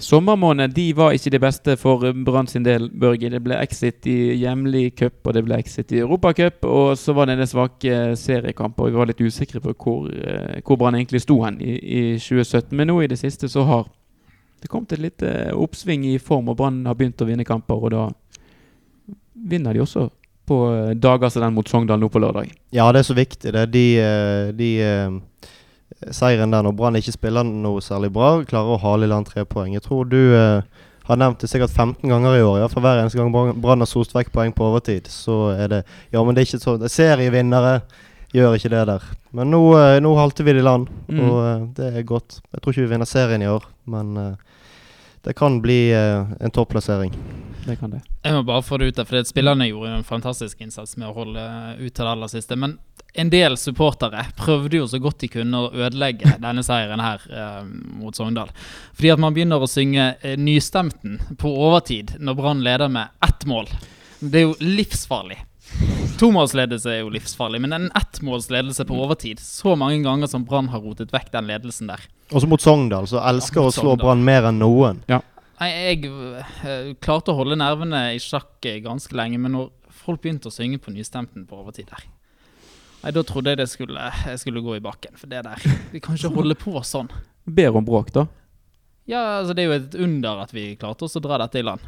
Sommermåned de var ikke de beste for Brann sin del, Børge. Det ble exit i hjemlig cup, og det ble exit i Europacup. Og så var det en del svake seriekamper, vi var litt usikre på hvor, eh, hvor Brann egentlig sto hen i, i 2017. Men nå i det siste så har det kommet et lite oppsving i form, og Brann har begynt å vinne kamper. Og da vinner de også på eh, dager som den mot Sogndal nå på lørdag. Ja, det er så viktig. det. De, eh, de Seieren der når Brann ikke spiller noe særlig bra, klarer å hale i land tre poeng. Jeg tror du eh, har nevnt det sikkert 15 ganger i år. Ja, for hver eneste gang Brann Brann har sost vekk poeng på overtid, så er det Ja, men det er ikke sånn. Serievinnere gjør ikke det der. Men nå, eh, nå halter vi det i land, Mm. og eh, det er godt. Jeg tror ikke vi vinner serien i år, men eh, det kan bli eh, en topplassering. Det kan det. Jeg må bare få det ut der, for spillerne gjorde jo en fantastisk innsats med å holde ut til det aller siste. Men en del supportere prøvde jo så godt de kunne å ødelegge denne seieren her eh, mot Sogndal. Fordi at man begynner å synge eh, nystemten på overtid når Brann leder med ett mål. Det er jo livsfarlig. Tomålsledelse er jo livsfarlig, men en ettmålsledelse på overtid Så mange ganger som Brann har rotet vekk den ledelsen der. Også mot Sogndal, så elsker Ja, å slå Brann mer enn noen. Nei, jeg eh, klarte å holde nervene i sjakk eh, ganske lenge, men når folk begynte å synge på nystemten på overtid der Nei, Da trodde jeg det skulle, jeg skulle gå i bakken. For det der Vi kan ikke holde på sånn. Ber om bråk, da. Ja, altså Det er jo et under at vi klarte oss å dra dette i land.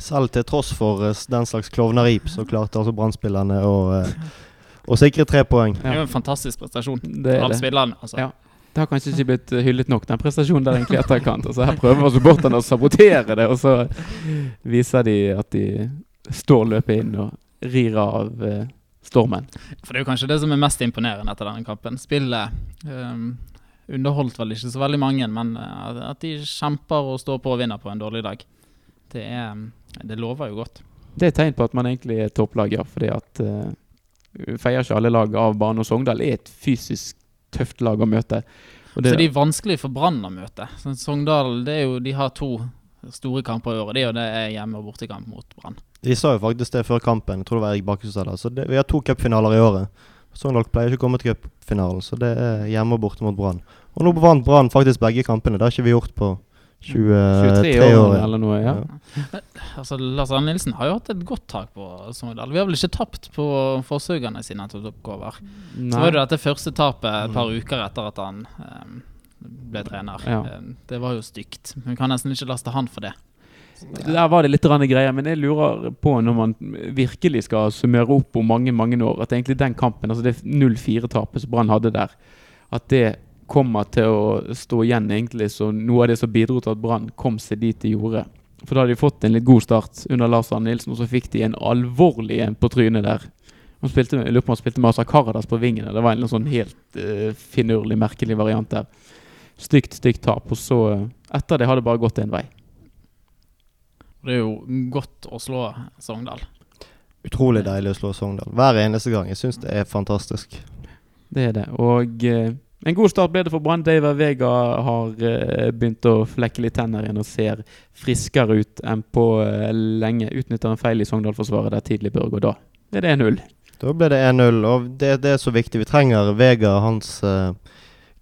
Selv til tross for uh, den slags klovneri, så klarte altså Brann-spillerne å, uh, å sikre tre poeng. Det er jo en fantastisk prestasjon Det er av det. spillerne. Altså. Ja. Det har kanskje ikke blitt hyllet nok, den prestasjonen der egentlig etterkant. Altså, her prøver supporterne å sabotere det, og så viser de at de står løpet inn og rir av eh, stormen. For det er jo kanskje det som er mest imponerende etter denne kampen. Spillet um, underholdt vel ikke så veldig mange, men eh, at de kjemper og står på og vinner på en dårlig dag, det, er, det lover jo godt. Det er tegn på at man egentlig er topplag, ja. Fordi at uh, feier ikke alle lag av banen, og Sogndal er et fysisk tøft lag å møte. Og Så de er vanskelig for Brann å møte. Sogndal det er jo, de har to store kamper i året. Det er jo det er hjemme- og bortekamp mot Brann. De sa jo faktisk det før kampen. Jeg tror det var Erik Bakke som sa det. Så det, vi har to cupfinaler i året. Sogndal pleier ikke å komme til cupfinalen, så det er hjemme og borte mot Brann. Og nå vant Brann faktisk begge kampene. Det har ikke vi gjort på 23 23 år år. eller noe. ja. Altså, Lars Arne Nilsen har jo hatt et godt tak på Sogndal. Vi har vel ikke tapt på forsøkene sine etter oppover. Så var det dette første tapet et par uker etter at han um, ble trener. Ja. Eh, det var jo stygt. Vi kan nesten ikke laste han for det. Der var det litt greier, men jeg lurer på når man virkelig skal summere opp om mange mange år, at egentlig den kampen, altså det 0-4-tapet som Brann hadde der, at det kommer til å stå igjen egentlig som noe av det som bidro til at Brann kom seg dit de gjorde. For da hadde de fått en litt god start under Lars Arne Nilsen, og så fikk de en alvorlig en på trynet der. Han spilte, jeg lurer spilte med Asa Karadas på vingene. Det var en sånn helt uh, finurlig, merkelig variant der. Stygt, stygt tap. Og så, eh, etter det, har det bare gått én vei. Det er jo godt å slå Sogndal. Utrolig deilig å slå Sogndal. Hver eneste gang. Jeg syns det er fantastisk. Det er det. Og eh, en god start ble det for Brann. Daver Vega har eh, begynt å flekke litt tenner igjen og ser friskere ut enn på eh, lenge. Utnytter en feil i Sogndal-forsvaret der tidlig bør gå. Da er det 1-0. Da ble det 1-0, og det, det er så viktig. Vi trenger Vega, hans eh,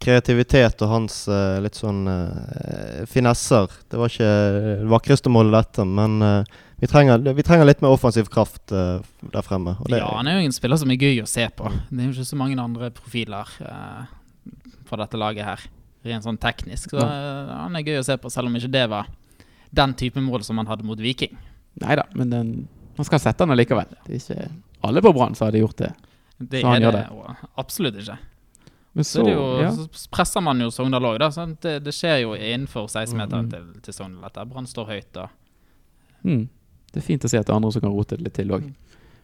kreativitet og hans uh, litt sånn uh, finesser. Det var ikke det vakreste målet, dette, men uh, vi, trenger, vi trenger litt mer offensiv kraft eh, der fremme. Og det, Ja, han er jo en spiller som er gøy å se på. Det er jo ikke så mange andre profiler eh, fra dette laget her, rent sånn teknisk. Så eh, han er gøy å se på, selv om ikke det var den type mål som han hadde mot Viking. Nei da, men den, man skal sette han allikevel. Det er ikke alle på Brann som hadde gjort det. Det Så han er gjør det, det. absolutt ikke. Men Så, så, jo, ja. så presser man jo Sogndal òg, da. Det, det skjer jo innenfor 16-meteren mm. til, til Sogndal. Brann står høyt. Da. mm, det er fint å se at det er andre som kan rote det litt til òg.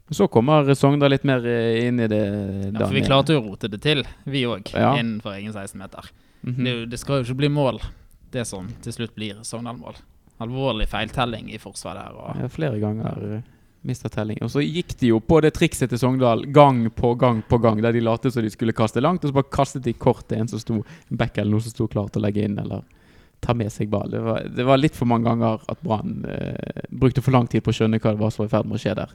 Men så kommer Sogndal litt mer eh, inn i det. Ja, for vi klarte jo å rote det til, vi òg, Ja. innenfor egen 16-meter. Mhm. Det, er det skal jo ikke bli mål, det som til slutt blir Sogndal-mål. Alvorlig feiltelling i forsvaret her. Og Ja, flere ganger uh, mista telling. Og så gikk de jo på det trikset til Sogndal gang på gang på gang, der de lot som de skulle kaste langt, og så bare kastet de kort til en som sto back eller noe som sto klar til å legge inn, eller ta med seg ball. Det var, det var litt for mange ganger at Brann eh, brukte for lang tid på å skjønne hva det var som var i ferd med å skje der.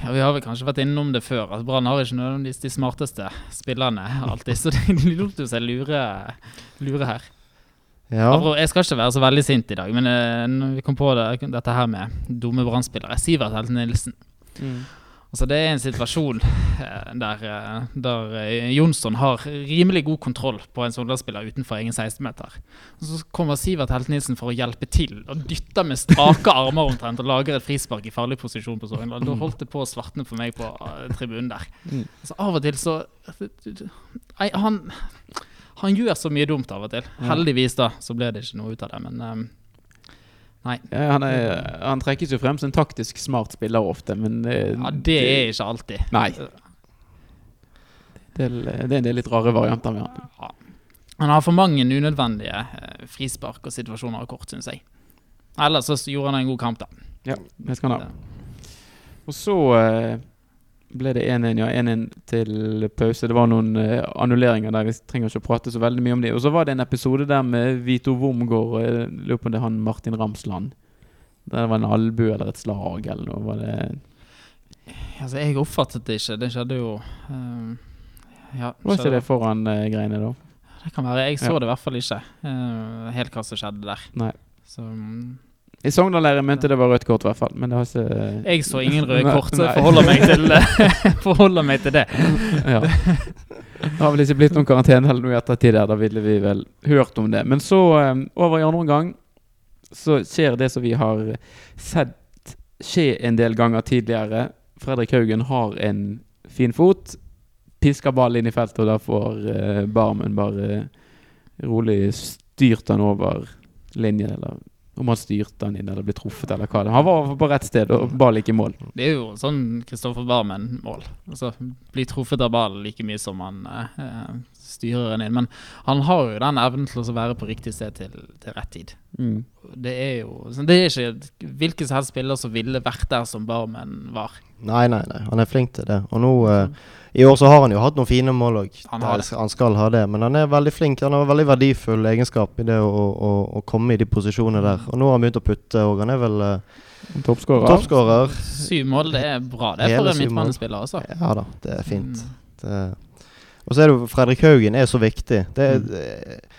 ja, Vi har vel kanskje vært innom det før, at Brann har ikke nødvendigvis de smarteste spillerne alltid. Så de, lot jo seg lure, lure her. Ja. Jeg skal ikke være så veldig sint i dag, men eh, når vi kom på det, dette her med dumme brannspillere. Sivert Helten Nilsen. Altså Det er en situasjon eh, der, eh, der Jonsson har rimelig god kontroll på en Sogndal-spiller utenfor egen 16-meter. Så kommer Sivert Helte Nilsen for å hjelpe til og dytter med strake armer omtrent og lager et frispark i farlig posisjon på Sogndal. Da holdt det på å svartne for meg på tribunen der. Mm. Altså Av og til så Nei, han, han gjør så mye dumt av og til. Heldigvis da så ble det ikke noe ut av det, men um, Nei. Ja, han, er, han trekkes jo frem som en taktisk smart spiller ofte, men eh, Ja, det er ikke alltid. Nei. Det er, det er en del litt rare varianter med han. Ja. Han har for mange unødvendige eh, frispark og situasjoner av kort, syns jeg. Ellers så gjorde han en god kamp, da. Ja, det skal han ha. Og så eh, ble det 1-1 ja, 1-1 til pause. Det var noen eh, annulleringer der. Vi trenger ikke å prate så veldig mye om det. Og så var det en episode der med Vito Wormgård og jeg lurer på om det er han Martin Ramsland. Der det var en albue eller et slag eller noe. Var det, Altså, jeg oppfattet det ikke. Det skjedde jo um, Ja, var ikke det foran uh, greiene da? Det kan være. Jeg så Ja. det i hvert fall ikke. uh, helt hva som skjedde der. Nei. Så mm, I Sogndal-leiren mente det var rødt kort, i hvert fall. Men det har ikke jeg så ingen røde kort, så jeg forholder meg til, forholder meg til det. ja. Det har vel ikke blitt noen karantene eller noe i ettertid der. Da ville vi vel hørt om det. Men så, eh, over i andre omgang, så skjer det som vi har sett skje en del ganger tidligere. Fredrik Haugen har en fin fot. Pisker ball inn i feltet, og da får eh, Barmen bare rolig styrt han over linjen. Eller om han styrte han inn eller ble truffet, eller hva Han var på rett sted, og ball gikk i mål. Det er jo sånn Kristoffer Barmen-mål. Altså, Bli truffet av ballen like mye som han eh, styrer den inn. Men han har jo den evnen til å være på riktig sted til, til rett tid. Mm. Det er jo Det er ikke hvilken som helst spiller som ville vært der som Barmen var. Nei, nei, nei. Han er flink til det. Og nå uh, I år så har han jo hatt noen fine mål òg. Han. Han skal ha det. Men han er veldig flink. Han har veldig verdifull egenskap i det å, å, å komme i de posisjonene der. Og nå har han begynt å putte òg. Han er vel uh, Toppskårer. toppskårer. Syv mål, det er bra. Det er for en midtbanespiller, altså. Ja da, det er fint. Mm. Det, og så er det jo Fredrik Haugen er så viktig. Det er, Mm.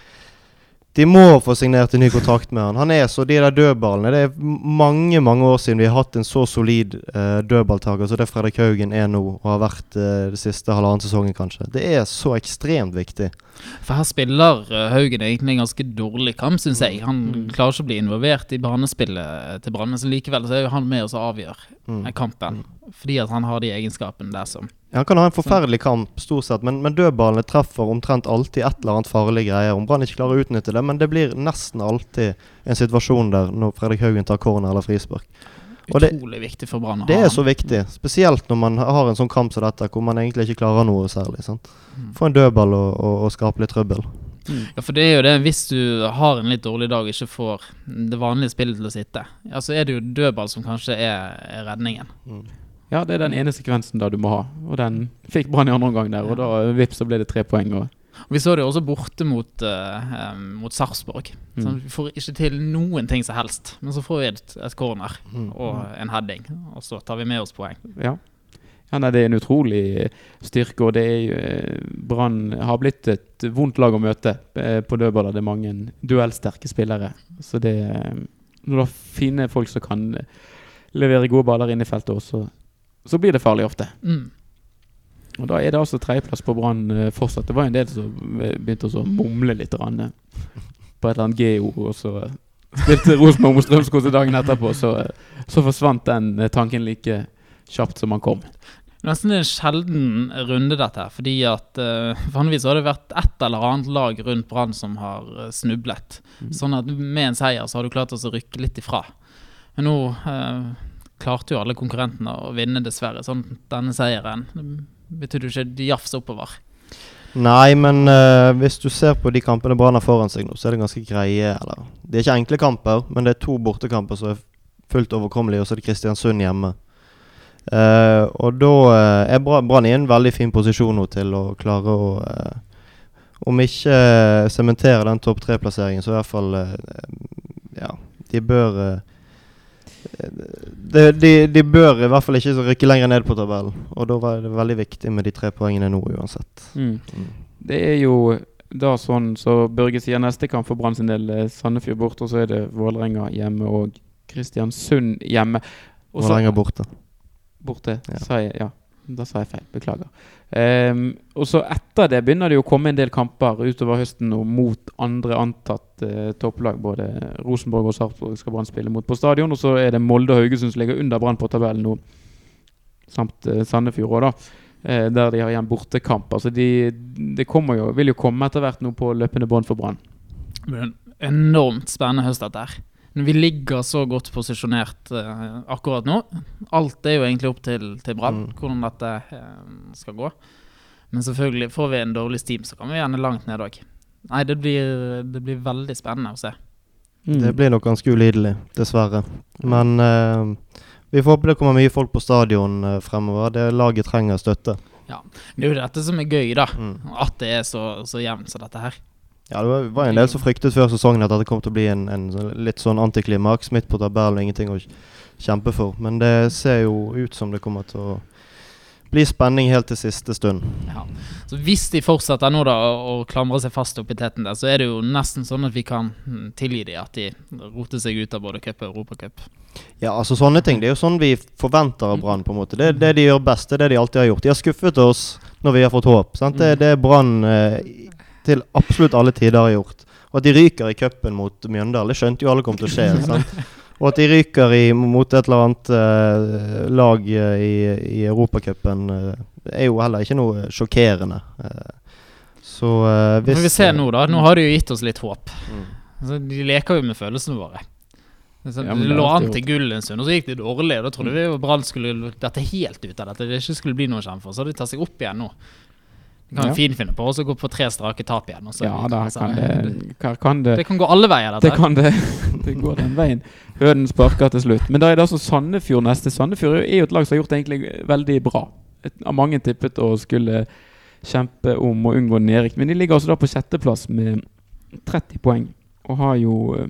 De må få signert en ny kontrakt med han. Han er så De der dødballene Det er mange mange år siden vi har hatt en så solid uh, dødballtaker som det Fredrik Haugen er nå, og har vært uh, det siste halvannen sesongen, kanskje. Det er så ekstremt viktig. For her spiller uh, Haugen egentlig en ganske dårlig kamp, syns jeg. Han Mm. klarer ikke å bli involvert i banespillet til Brann, men likevel så er jo han med oss og avgjør Mm. kampen. Fordi at han har de egenskapene der som Han kan ha en forferdelig kamp, stort sett, men, men dødballene treffer omtrent alltid et eller annet farlig greie. Om Brann ikke klarer å utnytte det, men det blir nesten alltid en situasjon der når Fredrik Haugen tar corner eller frispark. Og det- utrolig viktig for Brann Det er så viktig, spesielt når man har en sånn kamp som dette, hvor man egentlig ikke klarer noe særlig. sant? Mm. Få en dødball og, og, og skape litt trøbbel. Ja, for det er jo det, hvis du har en litt dårlig dag og ikke får det vanlige spillet til å sitte, ja, så er det jo dødball som kanskje er, er redningen. Ja, det er den ene sekvensen da du må ha. Og den fikk Brann i andre omgang der, og da vips så ble det tre poeng. Og, Vi så det jo også borte mot, uh, um, mot Sarpsborg. Så Mm. Vi får ikke til noen ting som helst, men så får vi et, et corner Mm. og en heading, og så tar vi med oss poeng. ja. Ja nei, det er en utrolig styrke, og det er jo eh, Brann har blitt et vondt lag å møte eh, på dødballer. Det er mange duellsterke spillere. Så det eh, Når du har fine folk som kan eh, levere gode baller inn i feltet også, så blir det farlig ofte. Mm. Og da er det altså tredjeplass på Brann eh, fortsatt. Det var en del som eh, begynte å så mumle litt grann, eh, på et eller annet GO, og så eh, spilte Rosenborg mot Strømskog dagen etterpå, så, eh, så forsvant den eh, tanken like kjapt som han kom. Nesten en sjelden runde, dette. Fordi at uh, vanligvis har det vært et eller annet lag rundt Brann som har eh, snublet. Mm. Sånn at med en seier så har du klart å rykke litt ifra. Men nå uh, klarte jo alle konkurrentene å vinne, dessverre. Sånn denne seieren betydde jo ikke de jafs oppover. Nei, men uh, hvis du ser på de kampene Brann har foran seg nå, så er det ganske greie eller, Det er ikke enkle kamper, men det er to bortekamper som er fullt overkommelige, og så er det Kristiansund hjemme. Eh, og da uh, er Brann i en veldig fin posisjon nå til å klare å uh, Om ikke sementere den topp tre-plasseringen, så i hvert fall Ja, de bør de, de, de bør i hvert fall ikke rykke lenger ned på tabellen. Og da var det veldig viktig med de tre poengene nå uansett. Mm. Mm. Det er jo da sånn så Børge sier neste kamp for Brann sin del Sandefjord borte, og så er det Vålerenga hjemme og Kristiansund hjemme. Vålerenga borte. Borte, Ja. sa jeg. Ja, da sa jeg feil. Beklager. Um, og så etter det begynner det jo å komme en del kamper utover høsten og mot andre antatt uh, topplag. Både Rosenborg og Sarpsborg skal Brann spille mot på stadion. Og så er det Molde og Haugesund som ligger under Brann på tabellen nå. Samt uh, Sandefjord òg, da. Uh, der de har igjen bortekamp. Altså de, det kommer jo, vil jo komme etter hvert nå på løpende bånd for Brann. Enormt spennende høst, dette her. Men vi ligger så godt posisjonert uh, akkurat nå. Alt er jo egentlig opp til, til Brann, Mm. hvordan dette uh, skal gå. Men selvfølgelig, får vi en dårlig steam, så kan vi gjerne langt ned òg. Nei, det blir, det blir veldig spennende å se. Mm. Det blir nok ganske ulidelig, dessverre. Men uh, vi får håpe det kommer mye folk på stadion fremover. Det Laget trenger støtte. Det er jo dette som er gøy, da. Mm. At det er så, så jevnt som dette her. Ja, det var, var en del som fryktet før sesongen at dette kom til å bli en, en litt sånn antiklimaks midt på tabellen og ingenting å kjempe for. Men det ser jo ut som det kommer til å bli spenning helt til siste stund. Ja. Så Hvis de fortsetter nå da å klamre seg fast oppi teten der, så er det jo nesten sånn at vi kan mm, tilgi dem at de roter seg ut av både cup og europacup. Ja, altså sånne ting. Det er jo sånn vi forventer av Brann. på en måte. Det er det de gjør best. Det er det de alltid har gjort. De har skuffet oss når vi har fått håp. Sant? Det er Brann eh, til absolutt alle tider har gjort. Og at de ryker i cupen mot Mjøndalen, det skjønte jo alle kom til å skje. sant? Og at de ryker i, mot et eller annet eh, lag eh, i, i Europacupen, eh, er jo heller ikke noe sjokkerende. Eh, så eh, hvis får vi se nå, da. Nå har de jo gitt oss litt håp. Mm. Altså, de leker jo med følelsene våre. Så Ja, lå an til gull en stund, og så gikk det dårlig. Da trodde vi Brann skulle dette helt ut av dette. Det ikke skulle bli noe kjempe for. Så har de tatt seg opp igjen nå. De kan Ja. jo fint finne på å gå på tre strake tap igjen. Også. Ja, da altså, kan det, kan- kan det det kan gå alle veier, dette. Det kan det. Det går den veien. Høden sparker til slutt. Men da er det altså Sandefjord neste. Sandefjord er jo et lag som har gjort det egentlig veldig bra. Et, av mange tippet å skulle kjempe om å unngå nedrykk. Men de ligger altså da på sjetteplass med 30 poeng. Og har jo eh,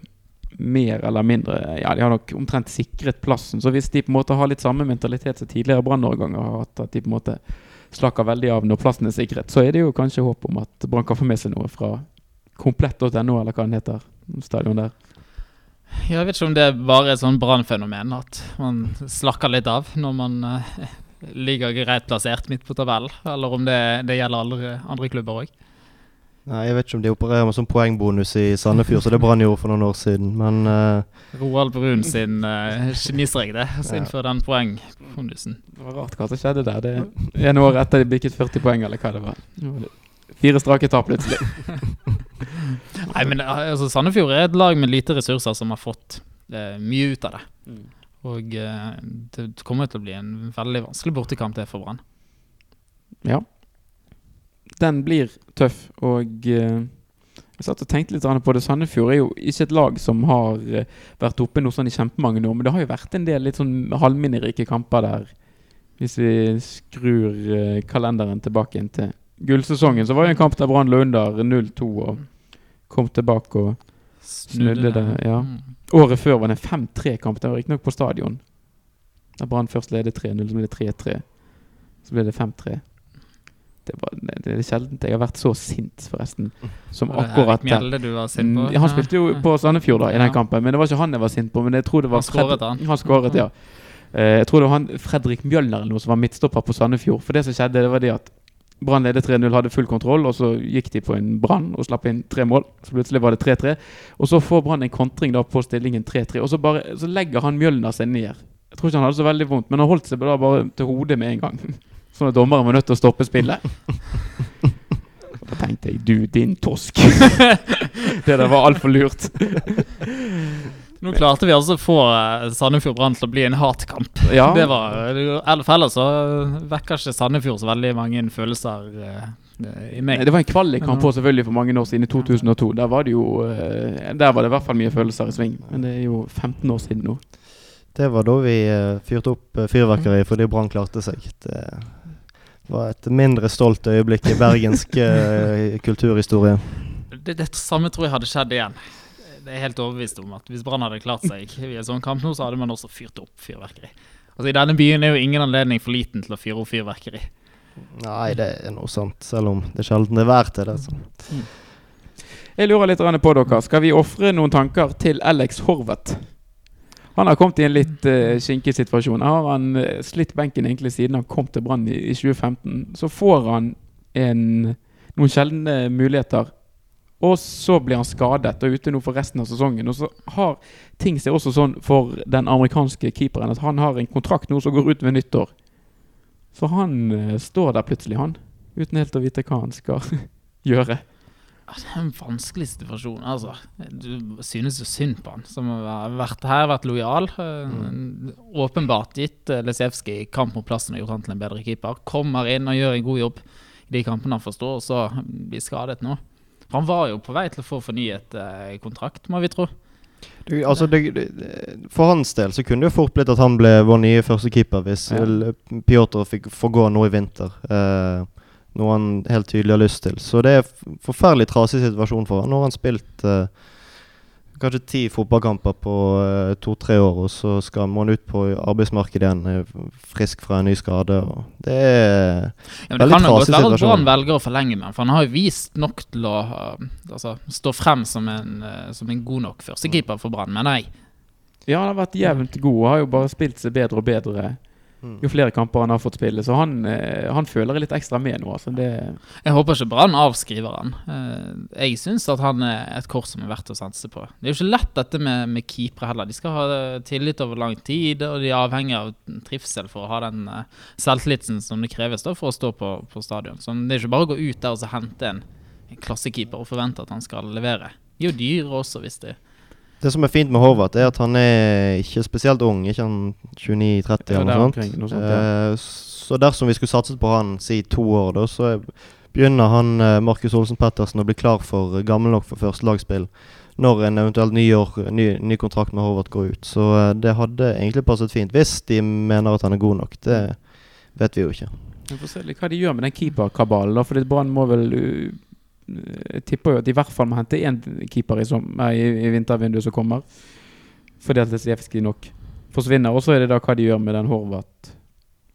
mer eller mindre Ja, de har nok omtrent sikret plassen. Så hvis de på en måte har litt samme mentalitet som tidligere Brann-årganger har hatt, at de på en måte slakker veldig av når plassen er sikret, så er det jo kanskje håp om at Brann kan få med seg noe fra komplett.no, eller hva den heter. Stadion der. Jeg vet ikke om det er bare et sånn brannfenomen, at man slakker litt av når man eh, ligger greit plassert midt på tabellen, eller om det, det gjelder alle andre klubber òg. Nei, Jeg vet ikke om de opererer med sånn poengbonus i Sandefjord, så det Brann gjorde for noen år siden. Men uh, Roald Brun sin uh, genistrek, det. Så Ja. innfør den poengbonusen. Det var rart hva som skjedde der. Det er en år etter de bikket 40 poeng, eller hva det var. Fire strake tap plutselig. Nei, men eh, altså, Sandefjord er et lag med lite ressurser som har fått uh, mye ut av det. Og uh, det kommer til å bli en veldig vanskelig bortekamp det for Brann. Ja. Den blir tøff, og eh, jeg satt og tenkte litt på det. Sandefjord er jo ikke et lag som har eh, vært oppe noe sånn i kjempemange år, men det har jo vært en del litt sånn halvminnerike kamper der. Hvis vi skrur eh, kalenderen tilbake inn til gullsesongen, så var det en kamp der Brann lå under 0-2 og kom tilbake og Snudde det, ja. Mm. Året før var det en 5-3-kamp. Det var riktignok på stadion. Da Brann først ledet 3-0, så ble det 3-3. Så ble det 5-3. Det, var, det, er sjelden jeg har vært så sint, forresten, som akkurat Mjelde du var sint på? Mm, Han spilte jo på Sandefjord da, i Ja. den kampen, men det var ikke han jeg var sint på. Men jeg tror det var Han skåret, han. Han skåret, ja. Eh, jeg tror det var han Fredrik Mjølner eller noe som var midtstopper på Sandefjord. For det som skjedde, det var det at Brann ledet 3-0, hadde full kontroll, og så gikk de på en brann og slapp inn tre mål. Så plutselig var det 3-3. Og så får Brann en kontring da på stillingen 3-3, og så, bare, så legger han Mjølner seg ned. Jeg tror ikke han hadde så veldig vondt, men han holdt seg bare til hodet med en gang. Sånn at dommeren var nødt til å stoppe spillet. Da tenkte jeg du, din tosk. det der var altfor lurt. Nå klarte vi altså å få eh, Sandefjord Brann til å bli en hatkamp. Ja. Det var, eller for ellers så vekker ikke Sandefjord så veldig mange følelser eh, i meg. Det var en kvalikkamp på selvfølgelig for mange år siden, i 2002. Der var det jo eh, Der var det i hvert fall mye følelser i sving. Men det er jo 15 år siden nå. det var da vi eh, fyrte opp fyrverkeri fordi Brann klarte seg. Det var et mindre stolt øyeblikk i bergensk eh, kulturhistorie. Det, det samme tror jeg hadde skjedd igjen. Det er helt overbevist om at Hvis Brann hadde klart seg i en sånn kamp nå, så hadde man også fyrt opp fyrverkeri. Altså I denne byen er jo ingen anledning for liten til å fyre opp fyrverkeri. Nei, det er noe sant, selv om det sjelden er verdt det. Så. Jeg lurer litt på dere. Skal vi ofre noen tanker til Alex Horvath? Han har kommet i en litt uh, skinkig situasjon. Har han uh, slitt benken egentlig siden han kom til Brann i, i 2015. Så får han en, noen sjeldne muligheter, og så blir han skadet og ute nå for resten av sesongen. Og så har ting seg også sånn for den amerikanske keeperen at han har en kontrakt nå som går ut ved nyttår. Så han uh, står der plutselig, han. Uten helt å vite hva han skal gjøre. Det er en vanskelig situasjon. altså. Du synes jo synd på han, som har vært her, vært lojal. Mm. Åpenbart gitt Lesevskij kamp mot plassen og gjort han til en bedre keeper. Kommer inn og gjør en god jobb i de kampene han forstår, og så blir skadet nå. Han var jo på vei til å få fornyet eh, kontrakt, må vi tro. Du, altså, det, for hans del så kunne det jo fort blitt at han ble vår nye førstekeeper hvis ja. Pjotr fikk få gå nå i vinter. Uh, noe han helt tydelig har lyst til. Så det er forferdelig trasig situasjon for han. Nå har han spilt eh, kanskje ti fotballkamper på eh, to-tre år, og så skal må han ut på arbeidsmarkedet igjen uh, frisk fra en ny skade. det er ja, men veldig trasig situasjon. Det kan jo godt være at Brann velger å forlenge med for han har jo vist nok til å altså, stå frem som en, som en god nok førstekeeper for Brann, mener jeg. Ja, han har vært jevnt god og har jo bare spilt seg bedre og bedre. Jo flere kamper han har fått spille. Så han, eh, han føler litt ekstra med nå. Altså. jeg håper ikke Brann avskriver han. Eh, jeg syns at han er et kort som er verdt å sanse på. Det er jo ikke lett dette med, med keepere heller. De skal ha tillit over lang tid, og de er avhengig av trivsel for å ha den selvtilliten som det kreves da, for å stå på, på stadion. Så det er ikke bare å gå ut der og hente en, en klassekeeper og forvente at han skal levere. De er jo dyre også, hvis de det som er fint med Horvath, er at han er ikke spesielt ung. Ikke han 29-30 eller noe sånt. Noe sånt ja. eh, så dersom vi skulle satset på han si to år, da, så begynner han eh, Markus Olsen Pettersen å bli klar for gammel nok for førstelagsspill når en eventuelt ny, år, ny, ny kontrakt med Horvath går ut. Så eh, det hadde egentlig passet fint, hvis de mener at han er god nok. Det vet vi jo ikke. Vi får se hva de gjør med den keeperkabalen. For Brann må vel jeg tipper jo at de i hvert fall må hente én keeper i, som, i, i vintervinduet som kommer. Fordi at Lesijevskij nok forsvinner. Og så er det da hva de gjør med den Horvath.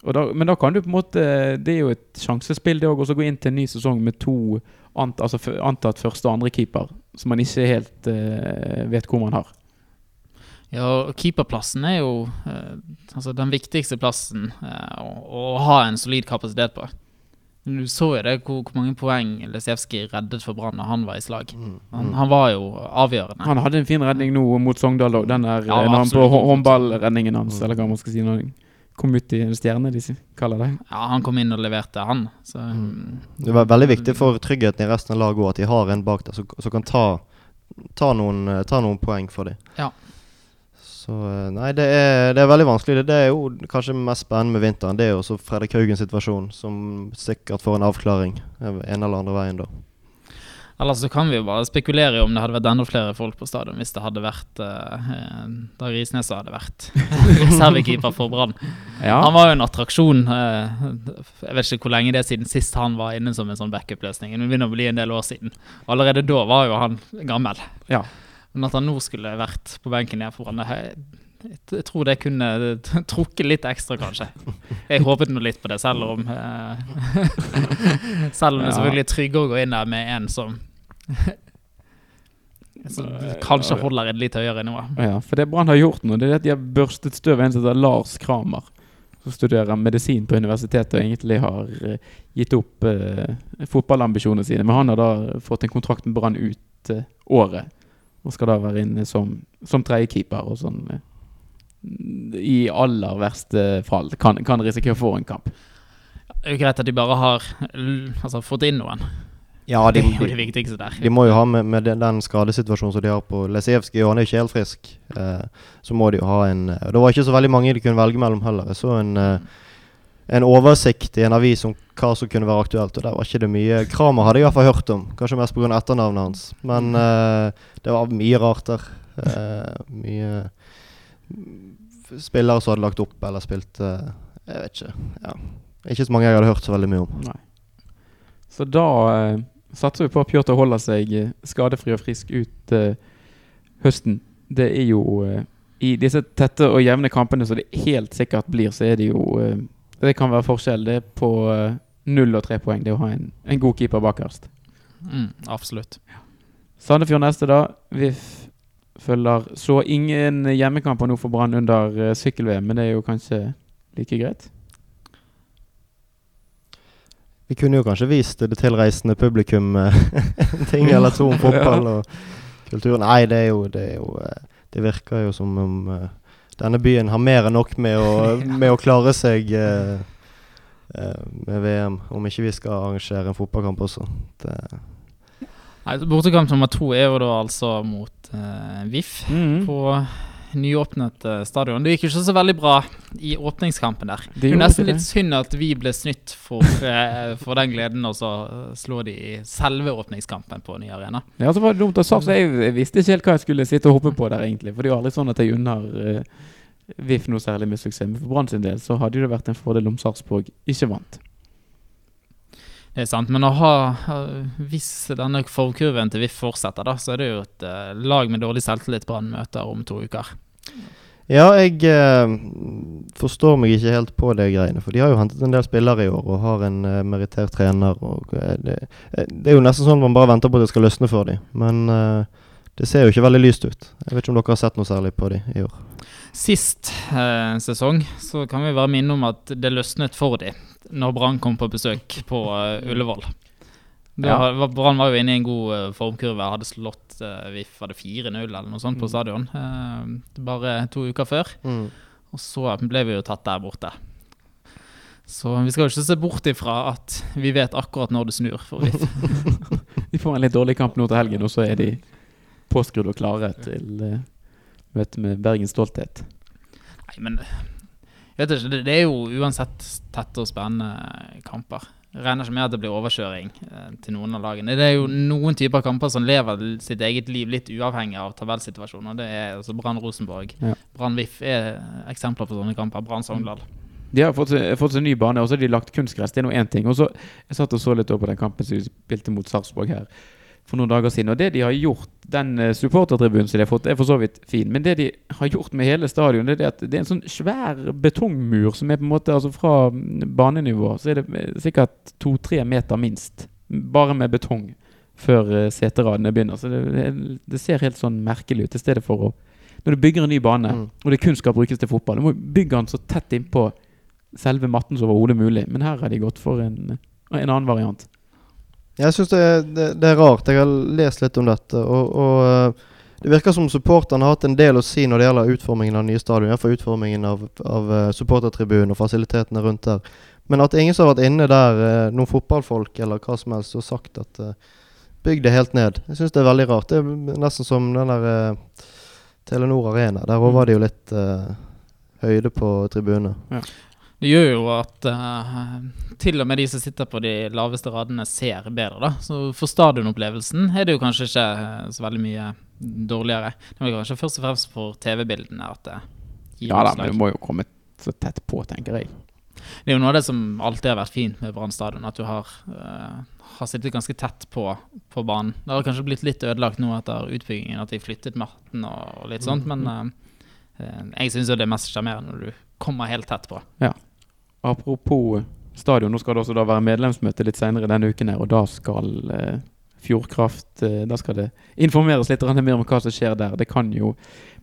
Men da kan du på en måte Det er jo et sjansespill, det òg, å gå inn til en ny sesong med to ant, altså antatt første- og andrekeeper som man ikke helt uh, vet hvor man har. Ja, keeperplassen er jo uh, altså den viktigste plassen uh, å, å ha en solid kapasitet på. Du så jo det hvor, hvor mange poeng Lesevskij reddet for Brann da han var i slag. Mm. Han, mm. han, var jo avgjørende. Han hadde en fin redning nå mot Sogndal òg. Den der ja, han på håndballredningen hans, mm. eller hva man skal si. Når han kom ut i en stjerne, de kaller det. Ja, han kom inn og leverte, han. Så, mm. Det var veldig viktig for tryggheten i resten av laget òg at de har en bak der som kan ta, ta, noen, ta noen poeng for dem. Ja. Så eh, nei, det er, det er, veldig vanskelig. Det er jo kanskje mest spennende med vinteren. Det er jo også Fredrik Haugens situasjon, som sikkert får en avklaring en eller andre veien da. Ellers så kan vi jo bare spekulere om det hadde vært enda flere folk på stadion hvis det hadde vært eh, da Risnes hadde vært reservekeeper for Brann. Ja. Han var jo en attraksjon. Eh, jeg vet ikke hvor lenge det er siden sist han var inne som en sånn backup-løsning. Det begynner å bli en del år siden. Allerede da var jo han gammel. Ja. Men at han nå skulle vært på benken igjen foran det jeg, tror det kunne trukket litt ekstra, kanskje. Jeg håpet nå litt på det, selv om eh, Selv om det selvfølgelig er tryggere å gå inn der med en som som kanskje holder et litt høyere nivå. Ja, for det Brann har gjort nå, det er at de har børstet støv av en som heter Lars Kramer. Som studerer medisin på universitetet og egentlig har uh, gitt opp uh, fotballambisjonene sine. Men han har da fått en kontrakt med Brann ut uh, året. Og skal da være inne som, som tredjekeeper og sånn. Eh, I aller verste fall kan, kan risikere å få en kamp. Det er jo greit at de bare har altså, fått inn noen. Ja, de, det er jo det viktigste der. De må jo ha med, med den, den skadesituasjonen som de har på Lesijevskij, og han er jo ikke helt frisk. Eh, så må de jo ha en Det var ikke så veldig mange de kunne velge mellom heller. Jeg så en eh, en oversikt i en avis om hva som kunne være aktuelt, og der var ikke det mye Kramer hadde jeg i hvert fall hørt om, kanskje mest pga. etternavnet hans. Men uh, det var mye rart der. Uh, mye spillere som hadde lagt opp eller spilt uh, Jeg vet ikke. Ja. Ikke så mange jeg hadde hørt så veldig mye om. Nei. Så da satser vi på at Pjotr holder seg skadefri og frisk ut høsten. Det er jo I disse tette og jevne kampene som det helt sikkert blir, så er det jo det kan være forskjell. Det på uh, null og tre poeng, det å ha en, en god keeper bakerst. Mm, absolutt. Ja. Sandefjord neste, da. VIF følger Så ingen hjemmekamper nå for Brann under uh, sykkel-VM, men det er jo kanskje like greit? Vi kunne jo kanskje vist det tilreisende publikum eh, en ting eller to om fotball og kultur. Nei, det er jo Det, er jo, eh, det virker jo som om uh, denne byen har mer enn nok med å, med å klare seg uh, uh, med VM, om ikke vi skal arrangere en fotballkamp også. Det Nei, Bortekamp nummer to er jo da altså mot VIF Mm. på nyåpnet eh, stadion. Det gikk jo ikke så veldig bra i åpningskampen der. Det er jo nesten litt synd at vi ble snytt for, eh, for den gleden, og så eh, slå de i selve åpningskampen på ny arena. Ja, så var det dumt sagt, så jeg, visste ikke helt hva jeg skulle sitte og hoppe på der, egentlig. For det er jo aldri sånn at jeg unner uh, VIF noe særlig med suksess. Men for Brann sin del så hadde det vært en fordel om Sarpsborg ikke vant. Det er sant, men å ha Hvis denne formkurven til VIF fortsetter, da, så er det jo et eh, lag med dårlig selvtillit Brann møter om to uker. Ja, jeg eh, forstår meg ikke helt på det greiene. For de har jo hentet en del spillere i år og har en eh, merittert trener. Og, eh, det, eh, det er jo nesten sånn man bare venter på at det skal løsne for dem. Men eh, det ser jo ikke veldig lyst ut. Jeg vet ikke om dere har sett noe særlig på dem i år. Sist eh, sesong så kan vi bare minne om at det løsnet for dem når Brann kom på besøk på uh, Ullevål. Ja. Brann var jo inne i en god uh, formkurve, hadde slått uh, VIF var det 4-0 eller noe sånt på Mm. stadion uh, bare to uker før. Og så ble vi jo tatt der borte. Så vi skal jo ikke se bort ifra at vi vet akkurat når det snur for VIF. De får en litt dårlig kamp nå til helgen, og så er de påskrudd og klare til møte med Bergens stolthet. Nei, men vet ikke, det, det er jo uansett tette og spennende kamper. Jeg regner ikke med at det blir overkjøring eh, til noen av lagene. Det er jo noen typer kamper som lever sitt eget liv litt uavhengig av tabellsituasjonen. og Det er altså Brann-Rosenborg. Ja. Brann-VIF er eksempler på sånne kamper. Brann-Sogndal. De har fått, fått seg ny bane, og så har de lagt kunstgress. Det er nå én ting. Og så Jeg satt og så litt over på den kampen som de spilte mot Sarpsborg her for noen dager siden. Og det de har gjort, den eh, supportertribunen som de har fått, er for så vidt fin. Men det de har gjort med hele stadion, det er at det er en sånn svær betongmur som er på en måte altså Fra mm, banenivå så er det eh, sikkert to-tre meter minst. Bare med betong før eh, seteradene begynner. Så det, det, det ser helt sånn merkelig ut. I stedet for å Når du bygger en ny bane, Mm. og det kun skal brukes til fotball, du må bygge den så tett innpå selve matten som overhodet mulig. Men her har de gått for en, en annen variant. Jeg syns det, det, det er rart. Jeg har lest litt om dette. Og, og eh, det virker som supporterne har hatt en del å si når det gjelder utformingen av nye stadion. Iallfall utformingen av, av eh, supportertribunen og fasilitetene rundt der. Men at ingen som har vært inne der, eh, noen fotballfolk eller hva som helst, og sagt at bygg det helt ned. Jeg syns det er veldig rart. Det er nesten som den der Telenor Arena. Der òg var det jo litt uh, høyde på tribunene. Det gjør jo at uh, til og med de som sitter på de laveste radene, ser bedre. da. Så for stadionopplevelsen er det jo kanskje ikke eh, så veldig mye dårligere. Det er kanskje først og fremst for TV-bildene at det gir Ja da, men du må jo komme så tett på, tenker jeg. Det er jo noe av det som alltid har vært fint med Brann stadion, at du har, uh, har sittet ganske tett på, på banen. Det har kanskje blitt litt ødelagt nå etter utbyggingen, at de flyttet matten og, og litt sånt, men uh, jeg syns det er mest sjarmerende når du kommer helt tett på. Apropos stadion, nå skal det også da være medlemsmøte litt senere denne uken her, og da skal eh, Fjordkraft eh, Da skal det informeres litt mer om hva som skjer der. Det kan jo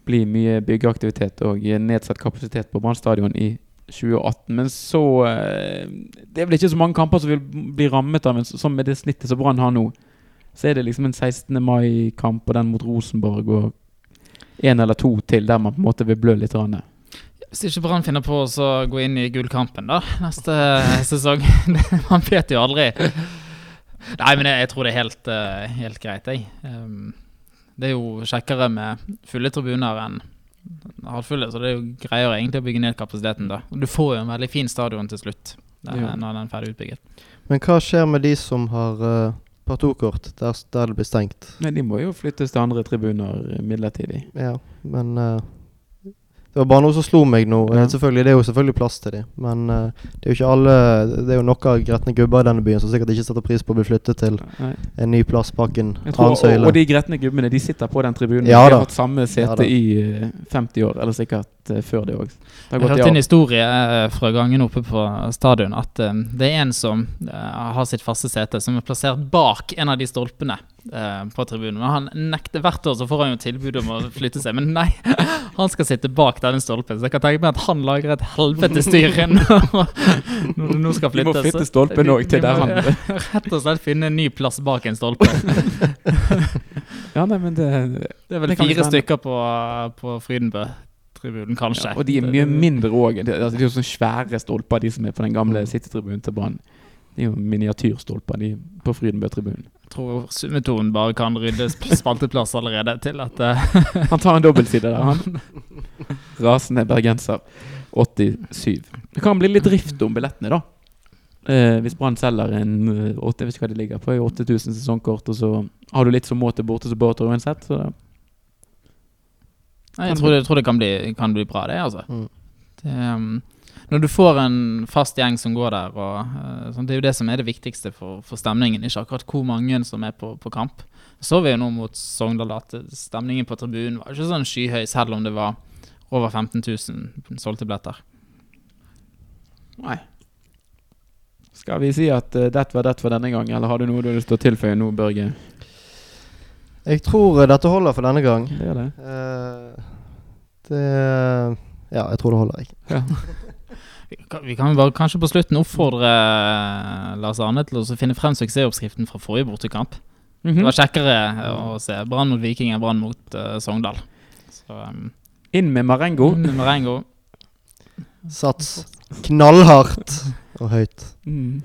bli mye byggeaktivitet og eh, nedsatt kapasitet på Brann stadion i 2018. Men så eh, Det er vel ikke så mange kamper som vil bli rammet av en sånn med det snittet som Brann har nå. Så er det liksom en 16. mai-kamp og den mot Rosenborg og en eller to til der man på en måte vil blø litt. Grann. Hvis ikke Brann finner på å gå inn i gullkampen da, neste sesong Man vet jo aldri. Nei, men jeg, jeg tror det er helt, eh, helt greit, jeg. Um, det er jo kjekkere med fulle tribuner enn halvfulle, så det er jo greiere egentlig å bygge ned kapasiteten da. Og du får jo en veldig fin stadion til slutt, der, Ja. når den er ferdig utbygget. Men hva skjer med de som har uh, par der, der det blir stengt? Men de må jo flyttes til andre tribuner eh, midlertidig. Ja, men eh, Det var bare noe som slo meg nå. Ja. Eh, selvfølgelig, Det er jo selvfølgelig plass til dem, men uh, det er jo ikke alle Det er jo nok av gretne gubber i denne byen som sikkert ikke setter pris på å bli flyttet til Nei. en ny plass bak en annen søyle. og de gretne gubbene de sitter på den tribunen. Ja de har hatt samme sete ja, i eh, 50 år, eller sikkert vært eh, før det òg. Jeg hørte en historie eh, fra gangen oppe på stadion at eh, det er en som har sitt faste sete, som er plassert bak en av de stolpene på tribunen. Men han nekter Hvert år så får han jo tilbud om å flytte seg, men nei, han skal sitte bak denne stolpen. Så jeg kan tenke meg at han lager et helvetes styr når det nå skal Vi må flytte stolpen òg til der han Rett og slett finne en ny plass bak en stolpe. Ja, nei, men det, Det er vel Det fire stykker på, på Frydenbø-tribunen, kanskje. ja, og de er mye mindre òg. Det, altså, de er jo sånne svære stolper, de som er på den gamle Mm. sittetribunen til Brann. De er jo miniatyrstolper de på Frydenbø-tribunen. Jeg tror Summetonen bare kan rydde spalteplass allerede til at eh, Han tar en dobbeltside der, han. Rasende bergenser. 87. Det kan bli litt drift om billettene, da. Eh, hvis Brann selger en eh, åtte- Jeg vet ikke hva det ligger på, 8000 sesongkort, og så har du litt som må til bortesupporter uansett, så da- jeg tror det, tror det kan, bli, kan bli bra, det, altså. Mm. Det, um, når du får en fast gjeng som går der, og uh, sånn, det er jo det som er det viktigste for, for stemningen, ikke akkurat hvor mange som er på, på kamp. Så vi jo nå mot Sogndal at stemningen på tribunen var ikke sånn skyhøy, selv om det var over 15 000 solgte billetter. Nei. Skal vi si at uh, det var det for denne gang, eller har du noe du har lyst til å tilføye nå, Børge? Jeg tror eh, dette holder for denne gang. Det er det. Uh, det Ja, jeg tror det holder, jeg. Ja. Vi kan, vi kan bare kanskje på slutten oppfordre eh, Lars Arne til å finne frem suksessoppskriften fra forrige bortekamp. Mhm. Det var kjekkere eh, å se Brann mot Viking enn Brann mot uh, Sogndal. Så um, Inn med Marengo. Marengo. Sats knallhardt og høyt. Mm.